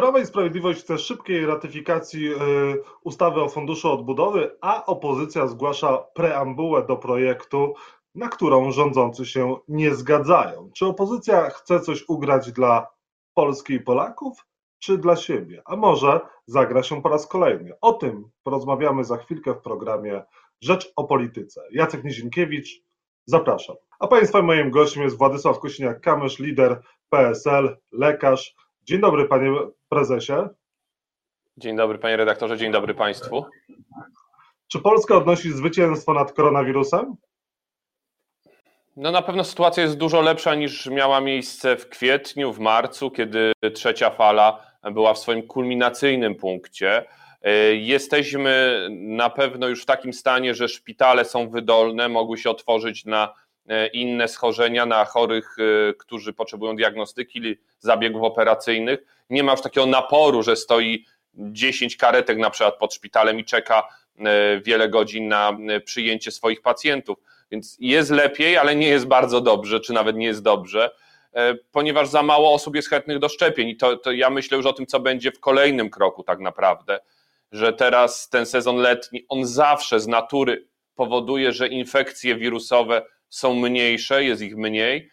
Prawo i Sprawiedliwość chce szybkiej ratyfikacji e, ustawy o Funduszu Odbudowy, a opozycja zgłasza preambułę do projektu, na którą rządzący się nie zgadzają. Czy opozycja chce coś ugrać dla Polski i Polaków, czy dla siebie? A może zagra się po raz kolejny? O tym porozmawiamy za chwilkę w programie Rzecz o Polityce. Jacek Nizinkiewicz, zapraszam. A Państwa moim gościem jest Władysław Kosiniak-Kamysz, lider PSL, lekarz. Dzień dobry, panie prezesie. Dzień dobry, panie redaktorze, dzień dobry państwu. Czy Polska odnosi zwycięstwo nad koronawirusem? No na pewno sytuacja jest dużo lepsza niż miała miejsce w kwietniu, w marcu, kiedy trzecia fala była w swoim kulminacyjnym punkcie. Jesteśmy na pewno już w takim stanie, że szpitale są wydolne, mogły się otworzyć na E, inne schorzenia na chorych, e, którzy potrzebują diagnostyki, zabiegów operacyjnych. Nie ma już takiego naporu, że stoi 10 karetek na przykład pod szpitalem i czeka e, wiele godzin na przyjęcie swoich pacjentów. Więc jest lepiej, ale nie jest bardzo dobrze, czy nawet nie jest dobrze, ponieważ za mało osób jest chętnych do szczepień. I to, to ja myślę już o tym, co będzie w kolejnym kroku, tak naprawdę, że teraz ten sezon letni, on zawsze z natury powoduje, że infekcje wirusowe są mniejsze, jest ich mniej,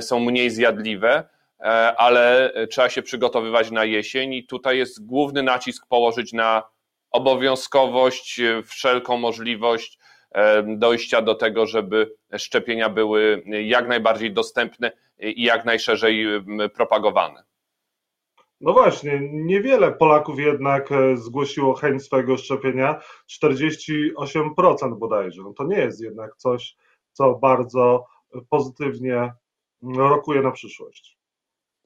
są mniej zjadliwe, e, ale trzeba się przygotowywać na jesień i tutaj jest główny nacisk położyć na obowiązkowość, wszelką możliwość e, dojścia do tego, żeby szczepienia były jak najbardziej dostępne i jak najszerzej propagowane. No właśnie, niewiele Polaków jednak e, zgłosiło chęć swojego szczepienia, 48% bodajże. No to nie jest jednak coś, co bardzo pozytywnie rokuje na przyszłość.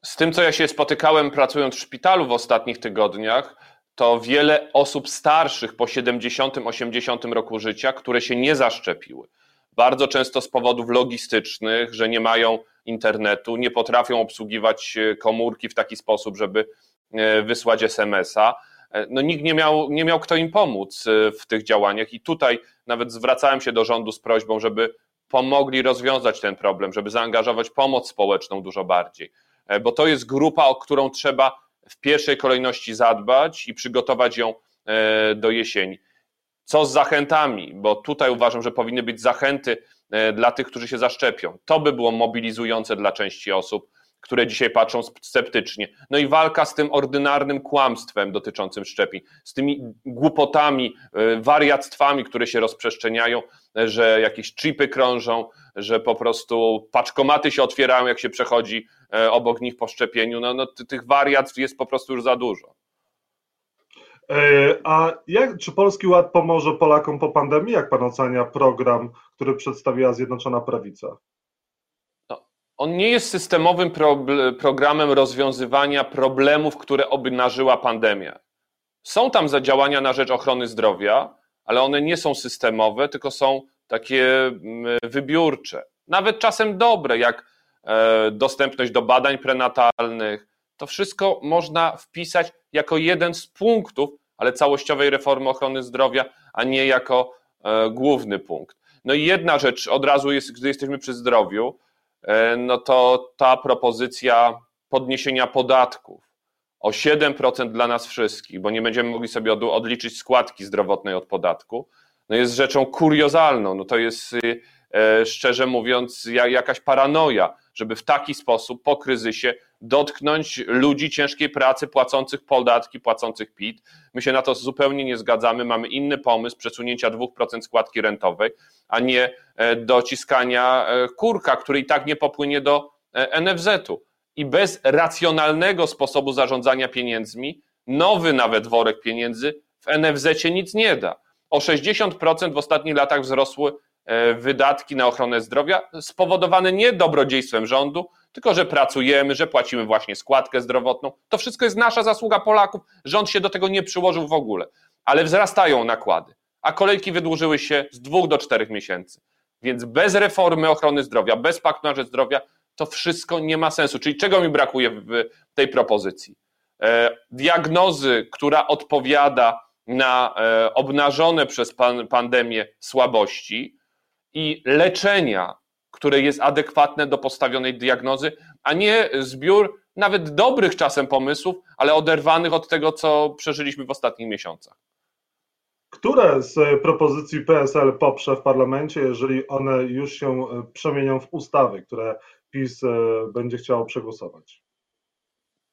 Z tym, co ja się spotykałem pracując w szpitalu w ostatnich tygodniach, to wiele osób starszych po 70-80 roku życia, które się nie zaszczepiły. Bardzo często z powodów logistycznych, że nie mają internetu, nie potrafią obsługiwać komórki w taki sposób, żeby e, wysłać SMS-a. E, no, nikt nie miał, nie miał kto im pomóc e, w tych działaniach, i tutaj nawet zwracałem się do rządu z prośbą, żeby pomogli rozwiązać ten problem, żeby zaangażować pomoc społeczną dużo bardziej. E, bo to jest grupa, o którą trzeba w pierwszej kolejności zadbać i przygotować ją e, do jesieni. Co z zachętami? Bo tutaj uważam, że powinny być zachęty e, dla tych, którzy się zaszczepią. To by było mobilizujące dla części osób, które dzisiaj patrzą sceptycznie. No i walka z tym ordynarnym kłamstwem dotyczącym szczepień, z tymi głupotami, y, wariactwami, które się rozprzestrzeniają, że jakieś chipy krążą, że po prostu paczkomaty się otwierają, jak się przechodzi e, obok nich po szczepieniu. No, no tych wariactw jest po prostu już za dużo. E, a jak, czy Polski Ład pomoże Polakom po pandemii? Jak pan ocenia program, który przedstawiła Zjednoczona Prawica? On nie jest systemowym pro, programem rozwiązywania problemów, które obnażyła pandemia. Są tam zadziałania na rzecz ochrony zdrowia, ale one nie są systemowe, tylko są takie mm, wybiórcze. Nawet czasem dobre, jak e, dostępność do badań prenatalnych. To wszystko można wpisać jako jeden z punktów, ale całościowej reformy ochrony zdrowia, a nie jako e, główny punkt. No i jedna rzecz, od razu jest, gdy jesteśmy przy zdrowiu, no to ta propozycja podniesienia podatków o 7% dla nas wszystkich, bo nie będziemy mogli sobie odliczyć składki zdrowotnej od podatku, no jest rzeczą kuriozalną. No to jest y, e, szczerze mówiąc jakaś paranoja, żeby w taki sposób po kryzysie dotknąć ludzi ciężkiej pracy, płacących podatki, płacących PIT. My się na to zupełnie nie zgadzamy. Mamy inny pomysł przesunięcia 2% składki rentowej, a nie e, dociskania e, kurka, który i tak nie popłynie do e, NFZ-u. I bez racjonalnego sposobu zarządzania pieniędzmi, nowy nawet worek pieniędzy w NFZ nic nie da. O 60% w ostatnich latach wzrosły wydatki na ochronę zdrowia, spowodowane nie dobrodziejstwem rządu, tylko że pracujemy, że płacimy właśnie składkę zdrowotną. To wszystko jest nasza zasługa Polaków. Rząd się do tego nie przyłożył w ogóle, ale wzrastają nakłady, a kolejki wydłużyły się z dwóch do czterech miesięcy. Więc bez reformy ochrony zdrowia, bez paktu na rzecz zdrowia, to wszystko nie ma sensu. Czyli czego mi brakuje w tej propozycji? E, diagnozy, która odpowiada na e, obnażone przez pandemię słabości i leczenia które jest adekwatne do postawionej diagnozy, a nie zbiór nawet dobrych czasem pomysłów, ale oderwanych od tego, co przeżyliśmy w ostatnich miesiącach. Które z propozycji PSL poprze w parlamencie, jeżeli one już się przemienią w ustawy, które PiS będzie chciało przegłosować?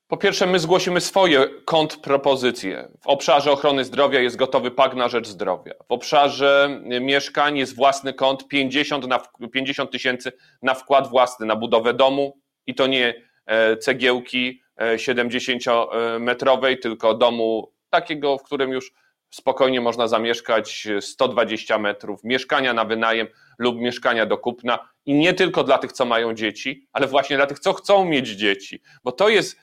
Po pierwsze, my zgłosimy swoje kontrpropozycje. W obszarze ochrony zdrowia jest gotowy pakt na rzecz zdrowia. W obszarze mieszkań jest własny kąt 50 na 50 tysięcy na wkład własny, na budowę domu i to nie e, cegiełki 70-metrowej, tylko domu takiego, w którym już spokojnie można zamieszkać 120 metrów, mieszkania na wynajem lub mieszkania do kupna i nie tylko dla tych, co mają dzieci, ale właśnie dla tych, co chcą mieć dzieci, bo to jest y,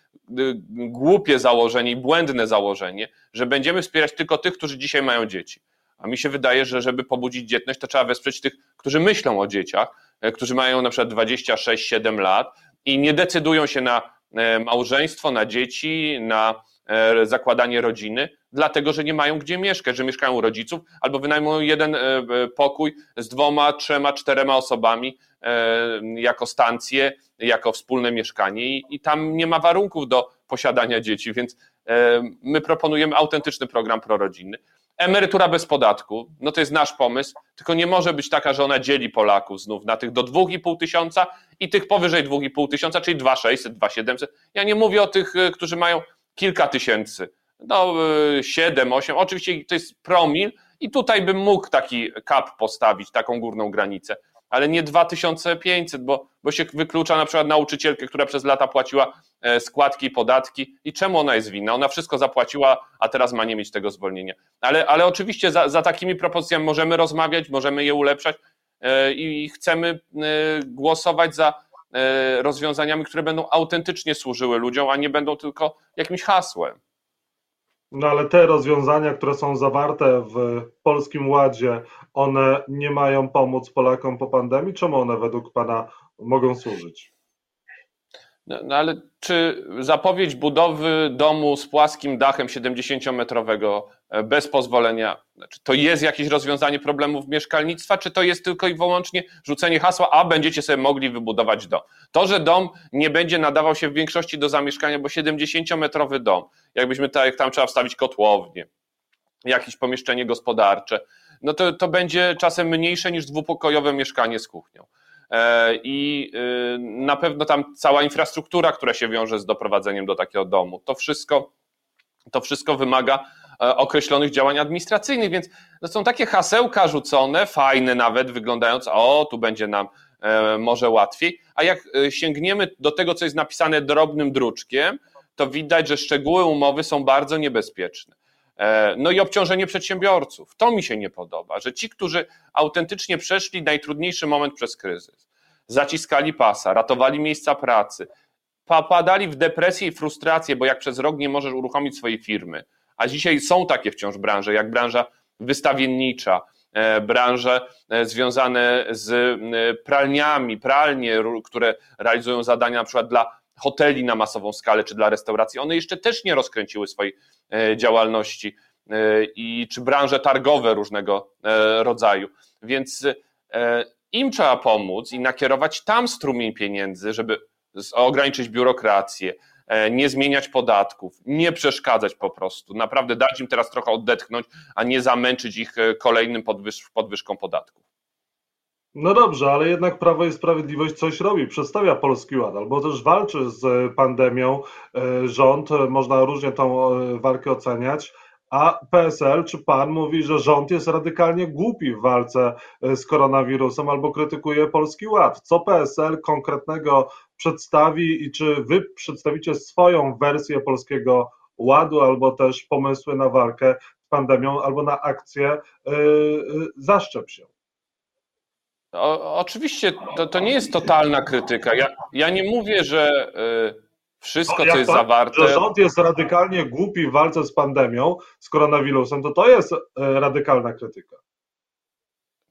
głupie założenie i błędne założenie, że będziemy wspierać tylko tych, którzy dzisiaj mają dzieci. A mi się wydaje, że żeby pobudzić dzietność, to trzeba wesprzeć tych, którzy myślą o dzieciach, e, którzy mają na przykład 26-7 lat i nie decydują się na e, małżeństwo, na dzieci, na e, zakładanie rodziny, dlatego że nie mają gdzie mieszkać, że mieszkają u rodziców albo wynajmują jeden pokój z dwoma, trzema, czterema osobami jako stancję, jako wspólne mieszkanie i, tam nie ma warunków do posiadania dzieci, więc my proponujemy autentyczny program prorodzinny. Emerytura bez podatku, no to jest nasz pomysł, tylko nie może być taka, że ona dzieli Polaków znów na tych do 2,5 tysiąca i tych powyżej 2,5 tysiąca, czyli 2,600, 2,700. Ja nie mówię o tych, którzy mają kilka tysięcy no 7, 8, oczywiście to jest promil i tutaj bym mógł taki cap postawić, taką górną granicę, ale nie 2500, bo, bo się wyklucza na przykład nauczycielkę, która przez lata płaciła e, składki podatki i czemu ona jest winna? Ona wszystko zapłaciła, a teraz ma nie mieć tego zwolnienia. Ale, ale oczywiście za, za takimi propozycjami możemy rozmawiać, możemy je ulepszać e, i chcemy e, głosować za rozwiązaniami, które będą autentycznie służyły ludziom, a nie będą tylko jakimś hasłem. No ale te rozwiązania, które są zawarte w Polskim Ładzie, one nie mają pomóc Polakom po pandemii? Czemu one według Pana mogą służyć? No, no, ale czy zapowiedź budowy domu z płaskim dachem 70-metrowego e, bez pozwolenia, czy to jest jakieś rozwiązanie problemów mieszkalnictwa, czy to jest tylko i wyłącznie rzucenie hasła, a będziecie sobie mogli wybudować dom? To, że dom nie będzie nadawał się w większości do zamieszkania, bo 70-metrowy dom, jakbyśmy tak, tam trzeba wstawić kotłownię, jakieś pomieszczenie gospodarcze, no to, to będzie czasem mniejsze niż dwupokojowe mieszkanie z kuchnią. E, i y, na pewno tam cała infrastruktura, która się wiąże z doprowadzeniem do takiego domu, to wszystko, to wszystko wymaga e, określonych działań administracyjnych, więc to są takie hasełka rzucone, fajne nawet, wyglądające, o, tu będzie nam e, może łatwiej, a jak sięgniemy do tego, co jest napisane drobnym druczkiem, to widać, że szczegóły umowy są bardzo niebezpieczne. E, no i obciążenie przedsiębiorców. To mi się nie podoba, że ci, którzy autentycznie przeszli najtrudniejszy moment przez kryzys, zaciskali pasa, ratowali miejsca pracy, popadali w depresję i frustrację, bo jak przez rok nie możesz uruchomić swojej firmy, a dzisiaj są takie wciąż branże, jak branża wystawiennicza, e, branże e, związane z pralniami, pralnie, które realizują zadania na przykład dla hoteli na masową skalę czy dla restauracji, one jeszcze też nie rozkręciły swojej e, działalności e, i czy branże targowe różnego e, rodzaju. Więc im trzeba pomóc i nakierować tam strumień pieniędzy, żeby ograniczyć biurokrację, nie zmieniać podatków, nie przeszkadzać po prostu. Naprawdę dać im teraz trochę oddetchnąć, a nie zamęczyć ich kolejnym podwyż podwyżką podatków. No dobrze, ale jednak Prawo i Sprawiedliwość coś robi, przedstawia Polski Ład, albo też walczy z pandemią e, rząd, można różnie tą e, walkę oceniać, a PSL czy pan mówi, że rząd jest radykalnie głupi w walce e, z koronawirusem albo krytykuje Polski Ład. Co PSL konkretnego przedstawi i czy wy przedstawicie swoją wersję Polskiego Ładu albo też pomysły na walkę z pandemią albo na akcję yy, zaszczep się? O, oczywiście to, to nie jest totalna krytyka. Ja, ja nie mówię, że y, wszystko, no, co jest zawarte. Że rząd jest radykalnie głupi w walce z pandemią, z koronawirusem, to to jest y, radykalna krytyka.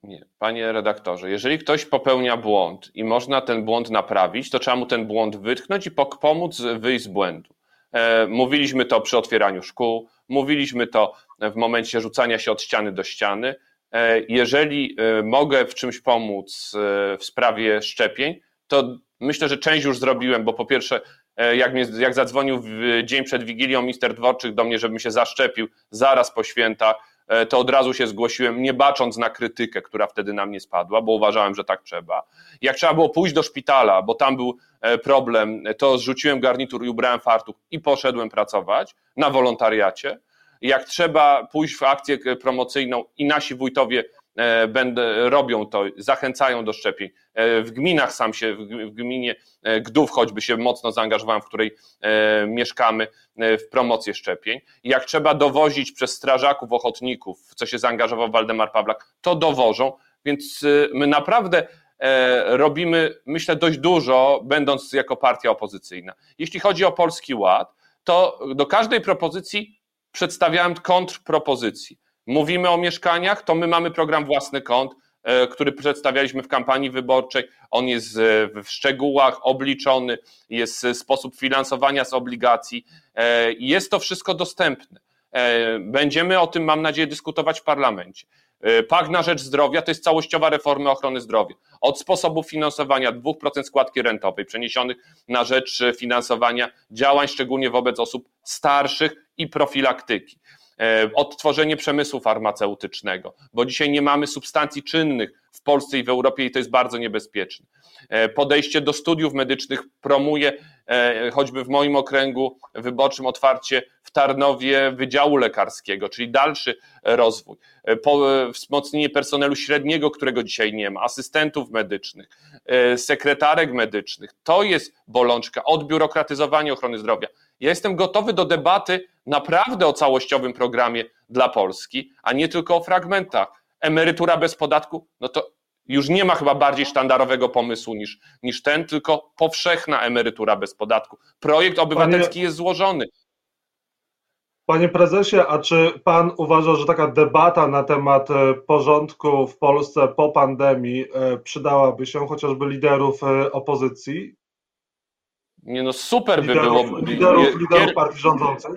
Nie, panie redaktorze, jeżeli ktoś popełnia błąd i można ten błąd naprawić, to trzeba mu ten błąd wytknąć i pomóc wyjść z błędu. E, mówiliśmy to przy otwieraniu szkół, mówiliśmy to w momencie rzucania się od ściany do ściany. E, jeżeli e, mogę w czymś pomóc e, w sprawie szczepień, to myślę, że część już zrobiłem, bo po pierwsze jak, mnie, jak zadzwonił dzień przed Wigilią mister Dworczyk do mnie, żebym się zaszczepił zaraz po świętach, to od razu się zgłosiłem, nie bacząc na krytykę, która wtedy na mnie spadła, bo uważałem, że tak trzeba. Jak trzeba było pójść do szpitala, bo tam był problem, to zrzuciłem garnitur i ubrałem fartuch i poszedłem pracować na wolontariacie jak trzeba pójść w akcję promocyjną i nasi wójtowie e, będę, robią to, zachęcają do szczepień. E, w gminach sam się, w gminie e, Gdów choćby się mocno zaangażowałem, w której mieszkamy, w promocję szczepień. Jak trzeba dowozić przez strażaków, ochotników, co się zaangażował Waldemar Pawlak, to dowożą, więc my naprawdę robimy, myślę, dość dużo, będąc jako partia opozycyjna. Jeśli chodzi o Polski Ład, to do każdej propozycji przedstawiałem kontrpropozycji. Mówimy o mieszkaniach, to my mamy program Własny Kąt, e, który przedstawialiśmy w kampanii wyborczej. On jest e, w szczegółach obliczony, jest sposób finansowania z obligacji. E, jest to wszystko dostępne. Będziemy o tym, mam nadzieję, dyskutować w parlamencie. Pakt na rzecz zdrowia to jest całościowa reforma ochrony zdrowia. Od sposobu finansowania 2% składki rentowej przeniesionych na rzecz finansowania działań, szczególnie wobec osób starszych i profilaktyki. E, odtworzenie przemysłu farmaceutycznego, bo dzisiaj nie mamy substancji czynnych w Polsce i w Europie i to jest bardzo niebezpieczne. E, podejście do studiów medycznych promuje e, choćby w moim okręgu wyborczym otwarcie w Tarnowie Wydziału Lekarskiego, czyli dalszy rozwój, wzmocnienie personelu średniego, którego dzisiaj nie ma, asystentów medycznych, sekretarek medycznych. To jest bolączka, odbiurokratyzowanie ochrony zdrowia. Ja jestem gotowy do debaty naprawdę o całościowym programie dla Polski, a nie tylko o fragmentach. Emerytura bez podatku, no to już nie ma chyba bardziej sztandarowego pomysłu niż, niż ten, tylko powszechna emerytura bez podatku. Projekt obywatelski Panie... jest złożony. Panie prezesie, a czy pan uważa, że taka debata na temat e, porządku w Polsce po pandemii e, przydałaby się chociażby liderów e, opozycji? Nie no, super liderów, by było. Liderów, liderów partii rządzącej.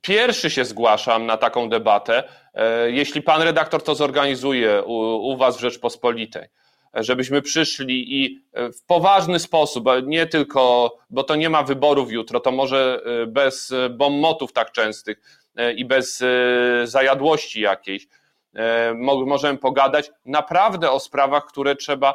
Pierwszy się zgłaszam na taką debatę. E, jeśli pan redaktor to zorganizuje u, u was w Rzeczpospolitej, żebyśmy przyszli i e, w poważny sposób, nie tylko, bo to nie ma wyborów jutro, to może e, bez bombotów tak częstych i bez zajadłości jakiejś, możemy pogadać naprawdę o sprawach, które trzeba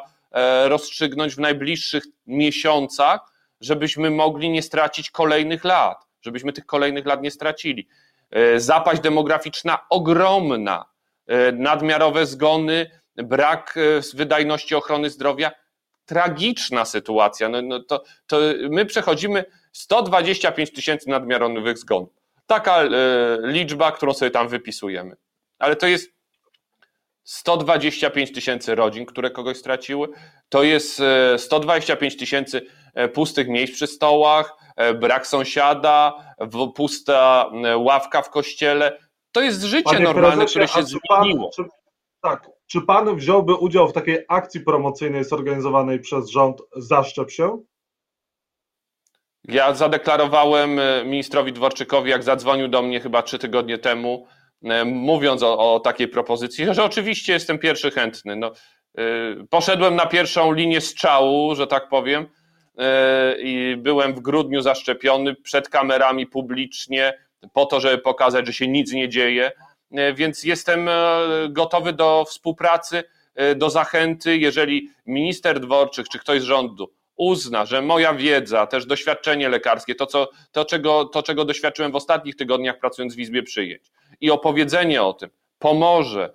rozstrzygnąć w najbliższych miesiącach, żebyśmy mogli nie stracić kolejnych lat żebyśmy tych kolejnych lat nie stracili. E, zapaść demograficzna ogromna, e, nadmiarowe zgony, brak e, wydajności ochrony zdrowia, tragiczna sytuacja. No, no to, to my przechodzimy 125 tysięcy nadmiarowych zgonów. Taka liczba, którą sobie tam wypisujemy. Ale to jest 125 tysięcy rodzin, które kogoś straciły. To jest 125 tysięcy pustych miejsc przy stołach, E, brak sąsiada, pusta e, ławka w kościele. To jest życie Panie normalne, które się zmieniło. Czy, tak. Czy pan wziąłby udział w takiej akcji promocyjnej zorganizowanej przez rząd Zaszczep się? Ja zadeklarowałem e, ministrowi Dworczykowi, jak zadzwonił do mnie chyba trzy tygodnie temu, mówiąc o, o, takiej propozycji, że oczywiście jestem pierwszy chętny. No, poszedłem na pierwszą linię strzału, że tak powiem, E, i byłem w grudniu zaszczepiony przed kamerami publicznie, po to, żeby pokazać, że się nic nie dzieje. E, więc jestem e, gotowy do współpracy, do zachęty, jeżeli minister Dworczyk czy ktoś z rządu uzna, że moja wiedza, też doświadczenie lekarskie, to, co, to, czego, to czego doświadczyłem w ostatnich tygodniach pracując w Izbie Przyjęć i opowiedzenie o tym pomoże,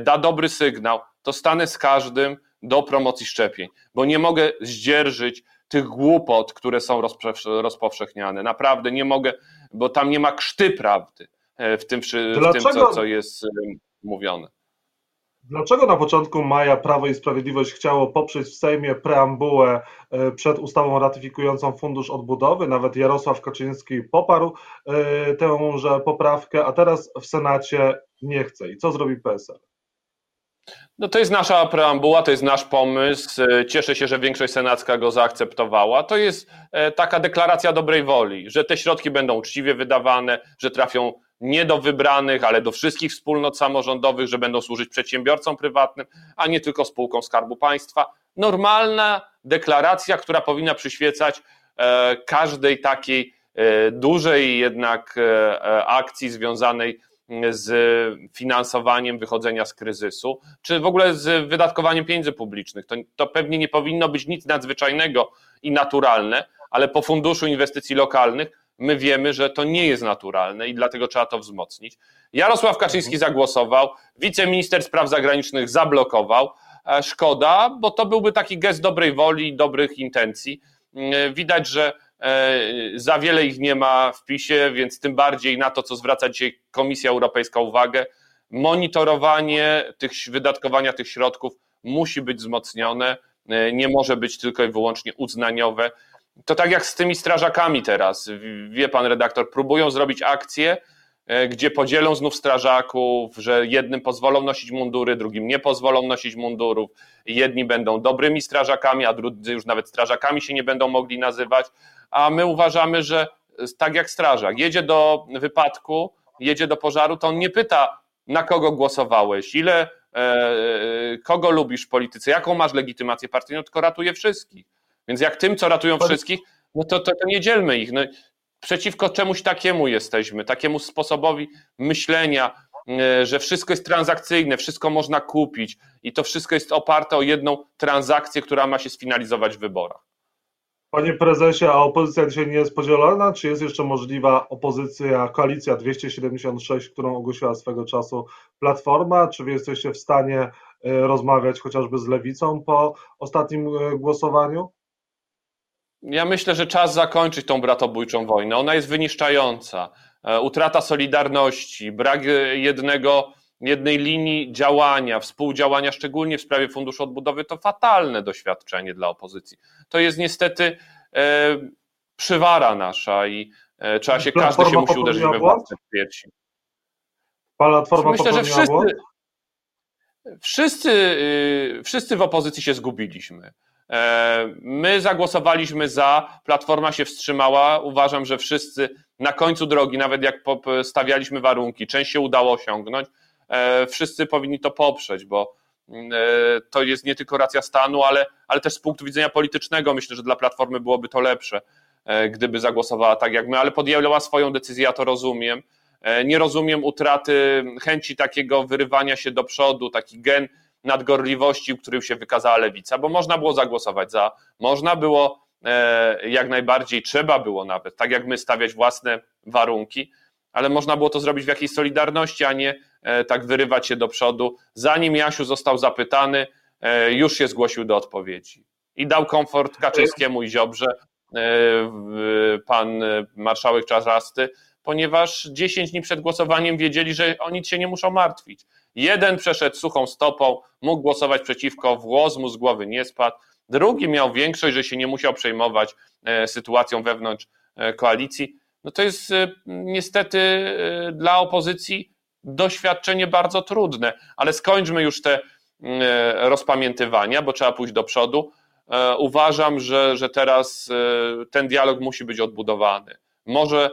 da dobry sygnał, to stanę z każdym do promocji szczepień, bo nie mogę zdzierżyć tych głupot, które są rozpowszechniane. Naprawdę nie mogę, bo tam nie ma krzty prawdy e, w tym, w tym co, co jest e, mówione. Dlaczego na początku maja Prawo i Sprawiedliwość chciało poprzeć w Sejmie preambułę e, przed ustawą ratyfikującą Fundusz Odbudowy? Nawet Jarosław Kaczyński poparł tęże poprawkę, a teraz w Senacie nie chce. I co zrobi PSL? No to jest nasza preambuła, to jest nasz pomysł. Cieszę się, że większość senacka go zaakceptowała. To jest e, taka deklaracja dobrej woli, że te środki będą uczciwie wydawane, że trafią nie do wybranych, ale do wszystkich wspólnot samorządowych, że będą służyć przedsiębiorcom prywatnym, a nie tylko spółkom Skarbu Państwa. Normalna deklaracja, która powinna przyświecać każdej takiej dużej jednak akcji związanej z finansowaniem wychodzenia z kryzysu, czy w ogóle z wydatkowaniem pieniędzy publicznych. To, to pewnie nie powinno być nic nadzwyczajnego i naturalne, ale po funduszu inwestycji lokalnych my wiemy, że to nie jest naturalne i dlatego trzeba to wzmocnić. Jarosław Kaczyński zagłosował, wiceminister spraw zagranicznych zablokował. E, szkoda, bo to byłby taki gest dobrej woli i dobrych intencji. E, widać, że za wiele ich nie ma w PiSie, więc tym bardziej na to, co zwraca dzisiaj Komisja Europejska uwagę, monitorowanie tych wydatkowania tych środków musi być wzmocnione, nie może być tylko i wyłącznie uznaniowe. To tak jak z tymi strażakami teraz. Wie pan redaktor, próbują zrobić akcję, e, gdzie podzielą znów strażaków, że jednym pozwolą nosić mundury, drugim nie pozwolą nosić mundurów. Jedni będą dobrymi strażakami, a drudzy już nawet strażakami się nie będą mogli nazywać. A my uważamy, że tak jak strażak jedzie do wypadku, jedzie do pożaru, to on nie pyta, na kogo głosowałeś, ile, e, e kogo lubisz w polityce, jaką masz legitymację partyjną, tylko ratuje wszystkich. Więc jak tym, co ratują wszystkich, no to, to, to nie dzielmy ich. No, przeciwko czemuś takiemu jesteśmy, takiemu sposobowi myślenia, e, że wszystko jest transakcyjne, wszystko można kupić i to wszystko jest oparte o jedną transakcję, która ma się sfinalizować w wyborach. Panie prezesie, a opozycja dzisiaj nie jest podzielona? Czy jest jeszcze możliwa opozycja, koalicja 276, którą ogłosiła swego czasu Platforma? Czy wy jesteście w stanie e, rozmawiać chociażby z lewicą po ostatnim e, głosowaniu? Ja myślę, że czas zakończyć tą bratobójczą wojnę. Ona jest wyniszczająca. E, utrata solidarności, brak jednego, jednej linii działania, współdziałania, szczególnie w sprawie Funduszu Odbudowy, to fatalne doświadczenie dla opozycji. To jest niestety e, przywara nasza i e, trzeba się, każdy się musi uderzyć we własne piersi. Platforma Myślę, że wszyscy, wszyscy, y, wszyscy w opozycji się zgubiliśmy. E, my zagłosowaliśmy za, Platforma się wstrzymała. Uważam, że wszyscy na końcu drogi, nawet jak stawialiśmy warunki, część się udało osiągnąć, wszyscy powinni to poprzeć, bo mm, e, to jest nie tylko racja stanu, ale, ale też z punktu widzenia politycznego myślę, że dla Platformy byłoby to lepsze, gdyby zagłosowała tak jak my, ale podjęła swoją decyzję, ja to rozumiem. Nie rozumiem utraty chęci takiego wyrywania się do przodu, taki gen nadgorliwości, którym się wykazała lewica, bo można było zagłosować za, można było e, jak najbardziej, trzeba było nawet, tak jak my, stawiać własne warunki, ale można było to zrobić w jakiejś solidarności, a nie e, tak wyrywać się do przodu. Zanim Jasiu został zapytany, e, już się zgłosił do odpowiedzi i dał komfort Kaczyńskiemu i Ziobrze, pan marszałek Czarasty, ponieważ 10 dni przed głosowaniem wiedzieli, że o nic się nie muszą martwić. Jeden przeszedł suchą stopą, mógł głosować przeciwko, włos mu z głowy nie spadł. Drugi miał większość, że się nie musiał przejmować e, sytuacją wewnątrz e, koalicji. No to jest e, niestety dla opozycji doświadczenie bardzo trudne, ale skończmy już te rozpamiętywania, bo trzeba pójść do przodu. Uważam, że, że teraz ten dialog musi być odbudowany. Może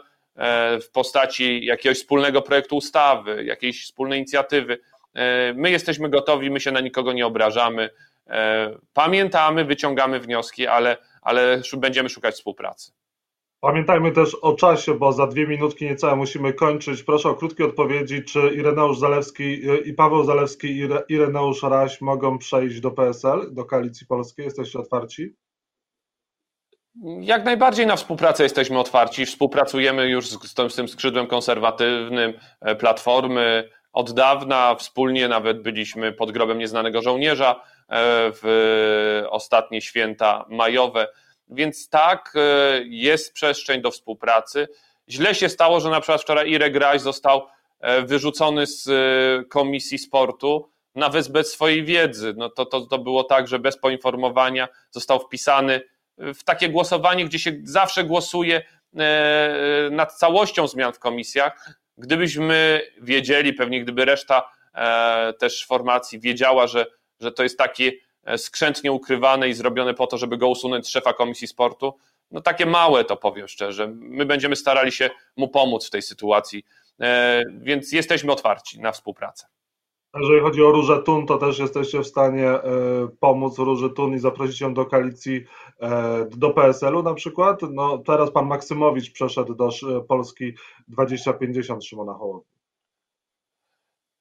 w postaci jakiegoś wspólnego projektu ustawy, jakiejś wspólnej inicjatywy, E, my jesteśmy gotowi, my się na nikogo nie obrażamy. E, pamiętamy, wyciągamy wnioski, ale, ale będziemy szukać współpracy. Pamiętajmy też o czasie, bo za dwie minutki niecałe musimy kończyć. Proszę o krótkie odpowiedzi, czy Ireneusz Zalewski i Paweł Zalewski i Ireneusz Raś mogą przejść do PSL, do Koalicji Polskiej? Jesteście otwarci? Jak najbardziej na współpracę jesteśmy otwarci. Współpracujemy już z, z tym skrzydłem konserwatywnym e, Platformy, od dawna wspólnie nawet byliśmy pod grobem nieznanego żołnierza e, w ostatnie święta majowe. Więc tak, e, jest przestrzeń do współpracy. Źle się stało, że na przykład wczoraj Irek Raś został e, wyrzucony z komisji sportu, nawet bez swojej wiedzy. No to, to, to było tak, że bez poinformowania został wpisany w takie głosowanie, gdzie się zawsze głosuje nad całością zmian w komisjach, Gdybyśmy wiedzieli, pewnie gdyby reszta e, też formacji wiedziała, że, że to jest takie e, skrzętnie ukrywane i zrobione po to, żeby go usunąć z szefa komisji sportu, no takie małe to powiem szczerze. My będziemy starali się mu pomóc w tej sytuacji, e, więc jesteśmy otwarci na współpracę. Jeżeli chodzi o Różę Tun, to też jesteście w stanie e, pomóc Róży Tun i zaprosić ją do koalicji, e, do PSL-u na przykład. No, teraz pan Maksymowicz przeszedł do Polski 2050 Szymona Hołowni.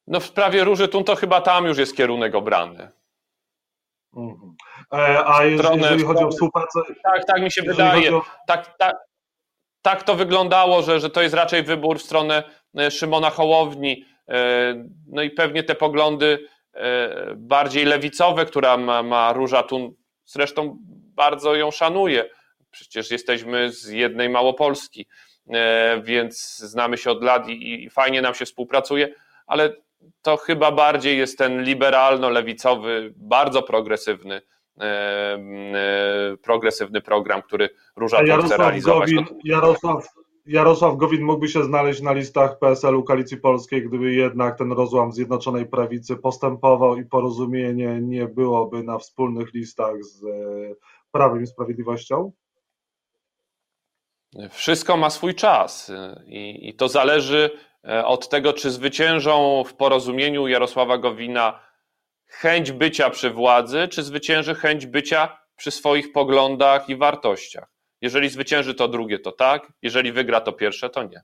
No w sprawie Róży Tun to chyba tam już jest kierunek obrany. Mhm. E, a jeżeli, jeżeli chodzi o współpracę. Tak, tak mi się wydaje. O... Tak, tak, tak to wyglądało, że, że to jest raczej wybór w stronę e, Szymona Hołowni. E, no i pewnie te poglądy bardziej lewicowe, która ma, ma Róża Tun, zresztą bardzo ją szanuję. Przecież jesteśmy z jednej Małopolski, więc znamy się od lat i, i fajnie nam się współpracuje, ale to chyba bardziej jest ten liberalno-lewicowy, bardzo progresywny, e, e, progresywny program, który Róża chce realizować. Gowin, Jarosław, Jarosław Gowin mógłby się znaleźć na listach PSL-u Koalicji Polskiej, gdyby jednak ten rozłam Zjednoczonej Prawicy postępował i porozumienie nie byłoby na wspólnych listach z e, Prawem i Sprawiedliwością? Wszystko ma swój czas i, i to zależy E, od tego, czy zwyciężą w porozumieniu Jarosława Gowina chęć bycia przy władzy, czy zwycięży chęć bycia przy swoich poglądach i wartościach. Jeżeli zwycięży to drugie, to tak, jeżeli wygra to pierwsze, to nie.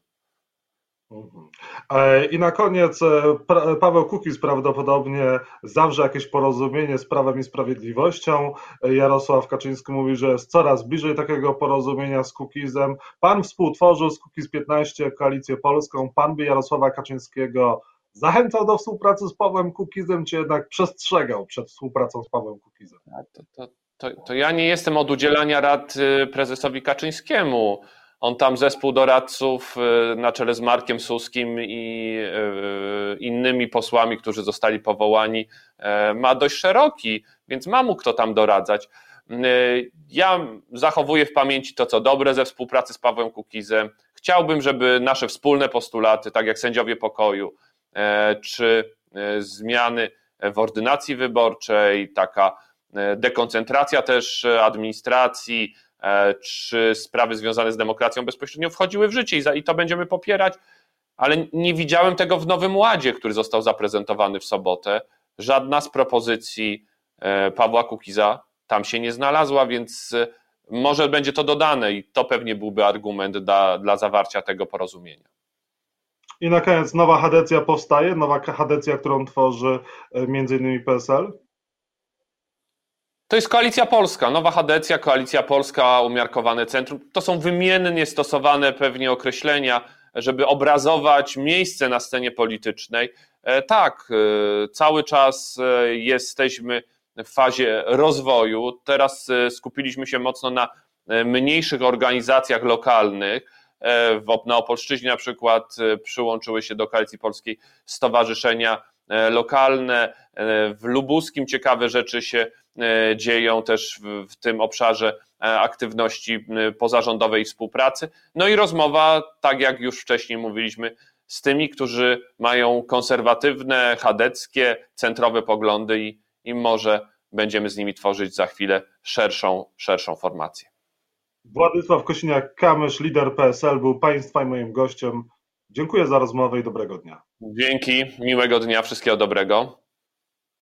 Mhm. E, I na koniec e, Paweł Kukiz prawdopodobnie zawrze jakieś porozumienie z Prawem i Sprawiedliwością. E, Jarosław Kaczyński mówi, że jest coraz bliżej takiego porozumienia z Kukizem. Pan współtworzył z Kukiz 15 koalicję polską. Pan by Jarosława Kaczyńskiego zachęcał do współpracy z Pawłem Kukizem, czy jednak przestrzegał przed współpracą z Pawłem Kukizem? To, to, to, to ja nie jestem od udzielania rad y, prezesowi Kaczyńskiemu. On tam zespół doradców y, na czele z Markiem Suskim i y, innymi posłami, którzy zostali powołani, y, ma dość szeroki, więc ma mu kto tam doradzać. Ja zachowuję w pamięci to, co dobre ze współpracy z Pawłem Kukizem. Chciałbym, żeby nasze wspólne postulaty, tak jak sędziowie pokoju, czy zmiany w ordynacji wyborczej, taka dekoncentracja też administracji, czy sprawy związane z demokracją bezpośrednio wchodziły w życie i to będziemy popierać, ale nie widziałem tego w Nowym Ładzie, który został zaprezentowany w sobotę. Żadna z propozycji e, Pawła Kukiza tam się nie znalazła, więc e, może będzie to dodane i to pewnie byłby argument dla, dla zawarcia tego porozumienia. I na koniec nowa chadecja powstaje, nowa chadecja, którą tworzy innymi PSL? To jest Koalicja Polska, nowa chadecja, Koalicja Polska, umiarkowane centrum. To są wymiennie stosowane pewnie określenia, żeby obrazować miejsce na scenie politycznej. E, tak, e, cały czas e, jesteśmy w fazie rozwoju. Teraz skupiliśmy się mocno na mniejszych organizacjach lokalnych. Na Opolszczyźnie na przykład przyłączyły się do Koalicji Polskiej stowarzyszenia lokalne. W Lubuskim ciekawe rzeczy się dzieją też w, w tym obszarze e, aktywności pozarządowej współpracy. No i rozmowa, tak jak już wcześniej mówiliśmy, z tymi, którzy mają konserwatywne, chadeckie, centrowe poglądy i, i może będziemy z nimi tworzyć za chwilę szerszą, szerszą formację. Władysław Kosiniak-Kamysz, lider PSL, był Państwa i moim gościem. Dziękuję za rozmowę i dobrego dnia. Dzięki, miłego dnia, wszystkiego dobrego.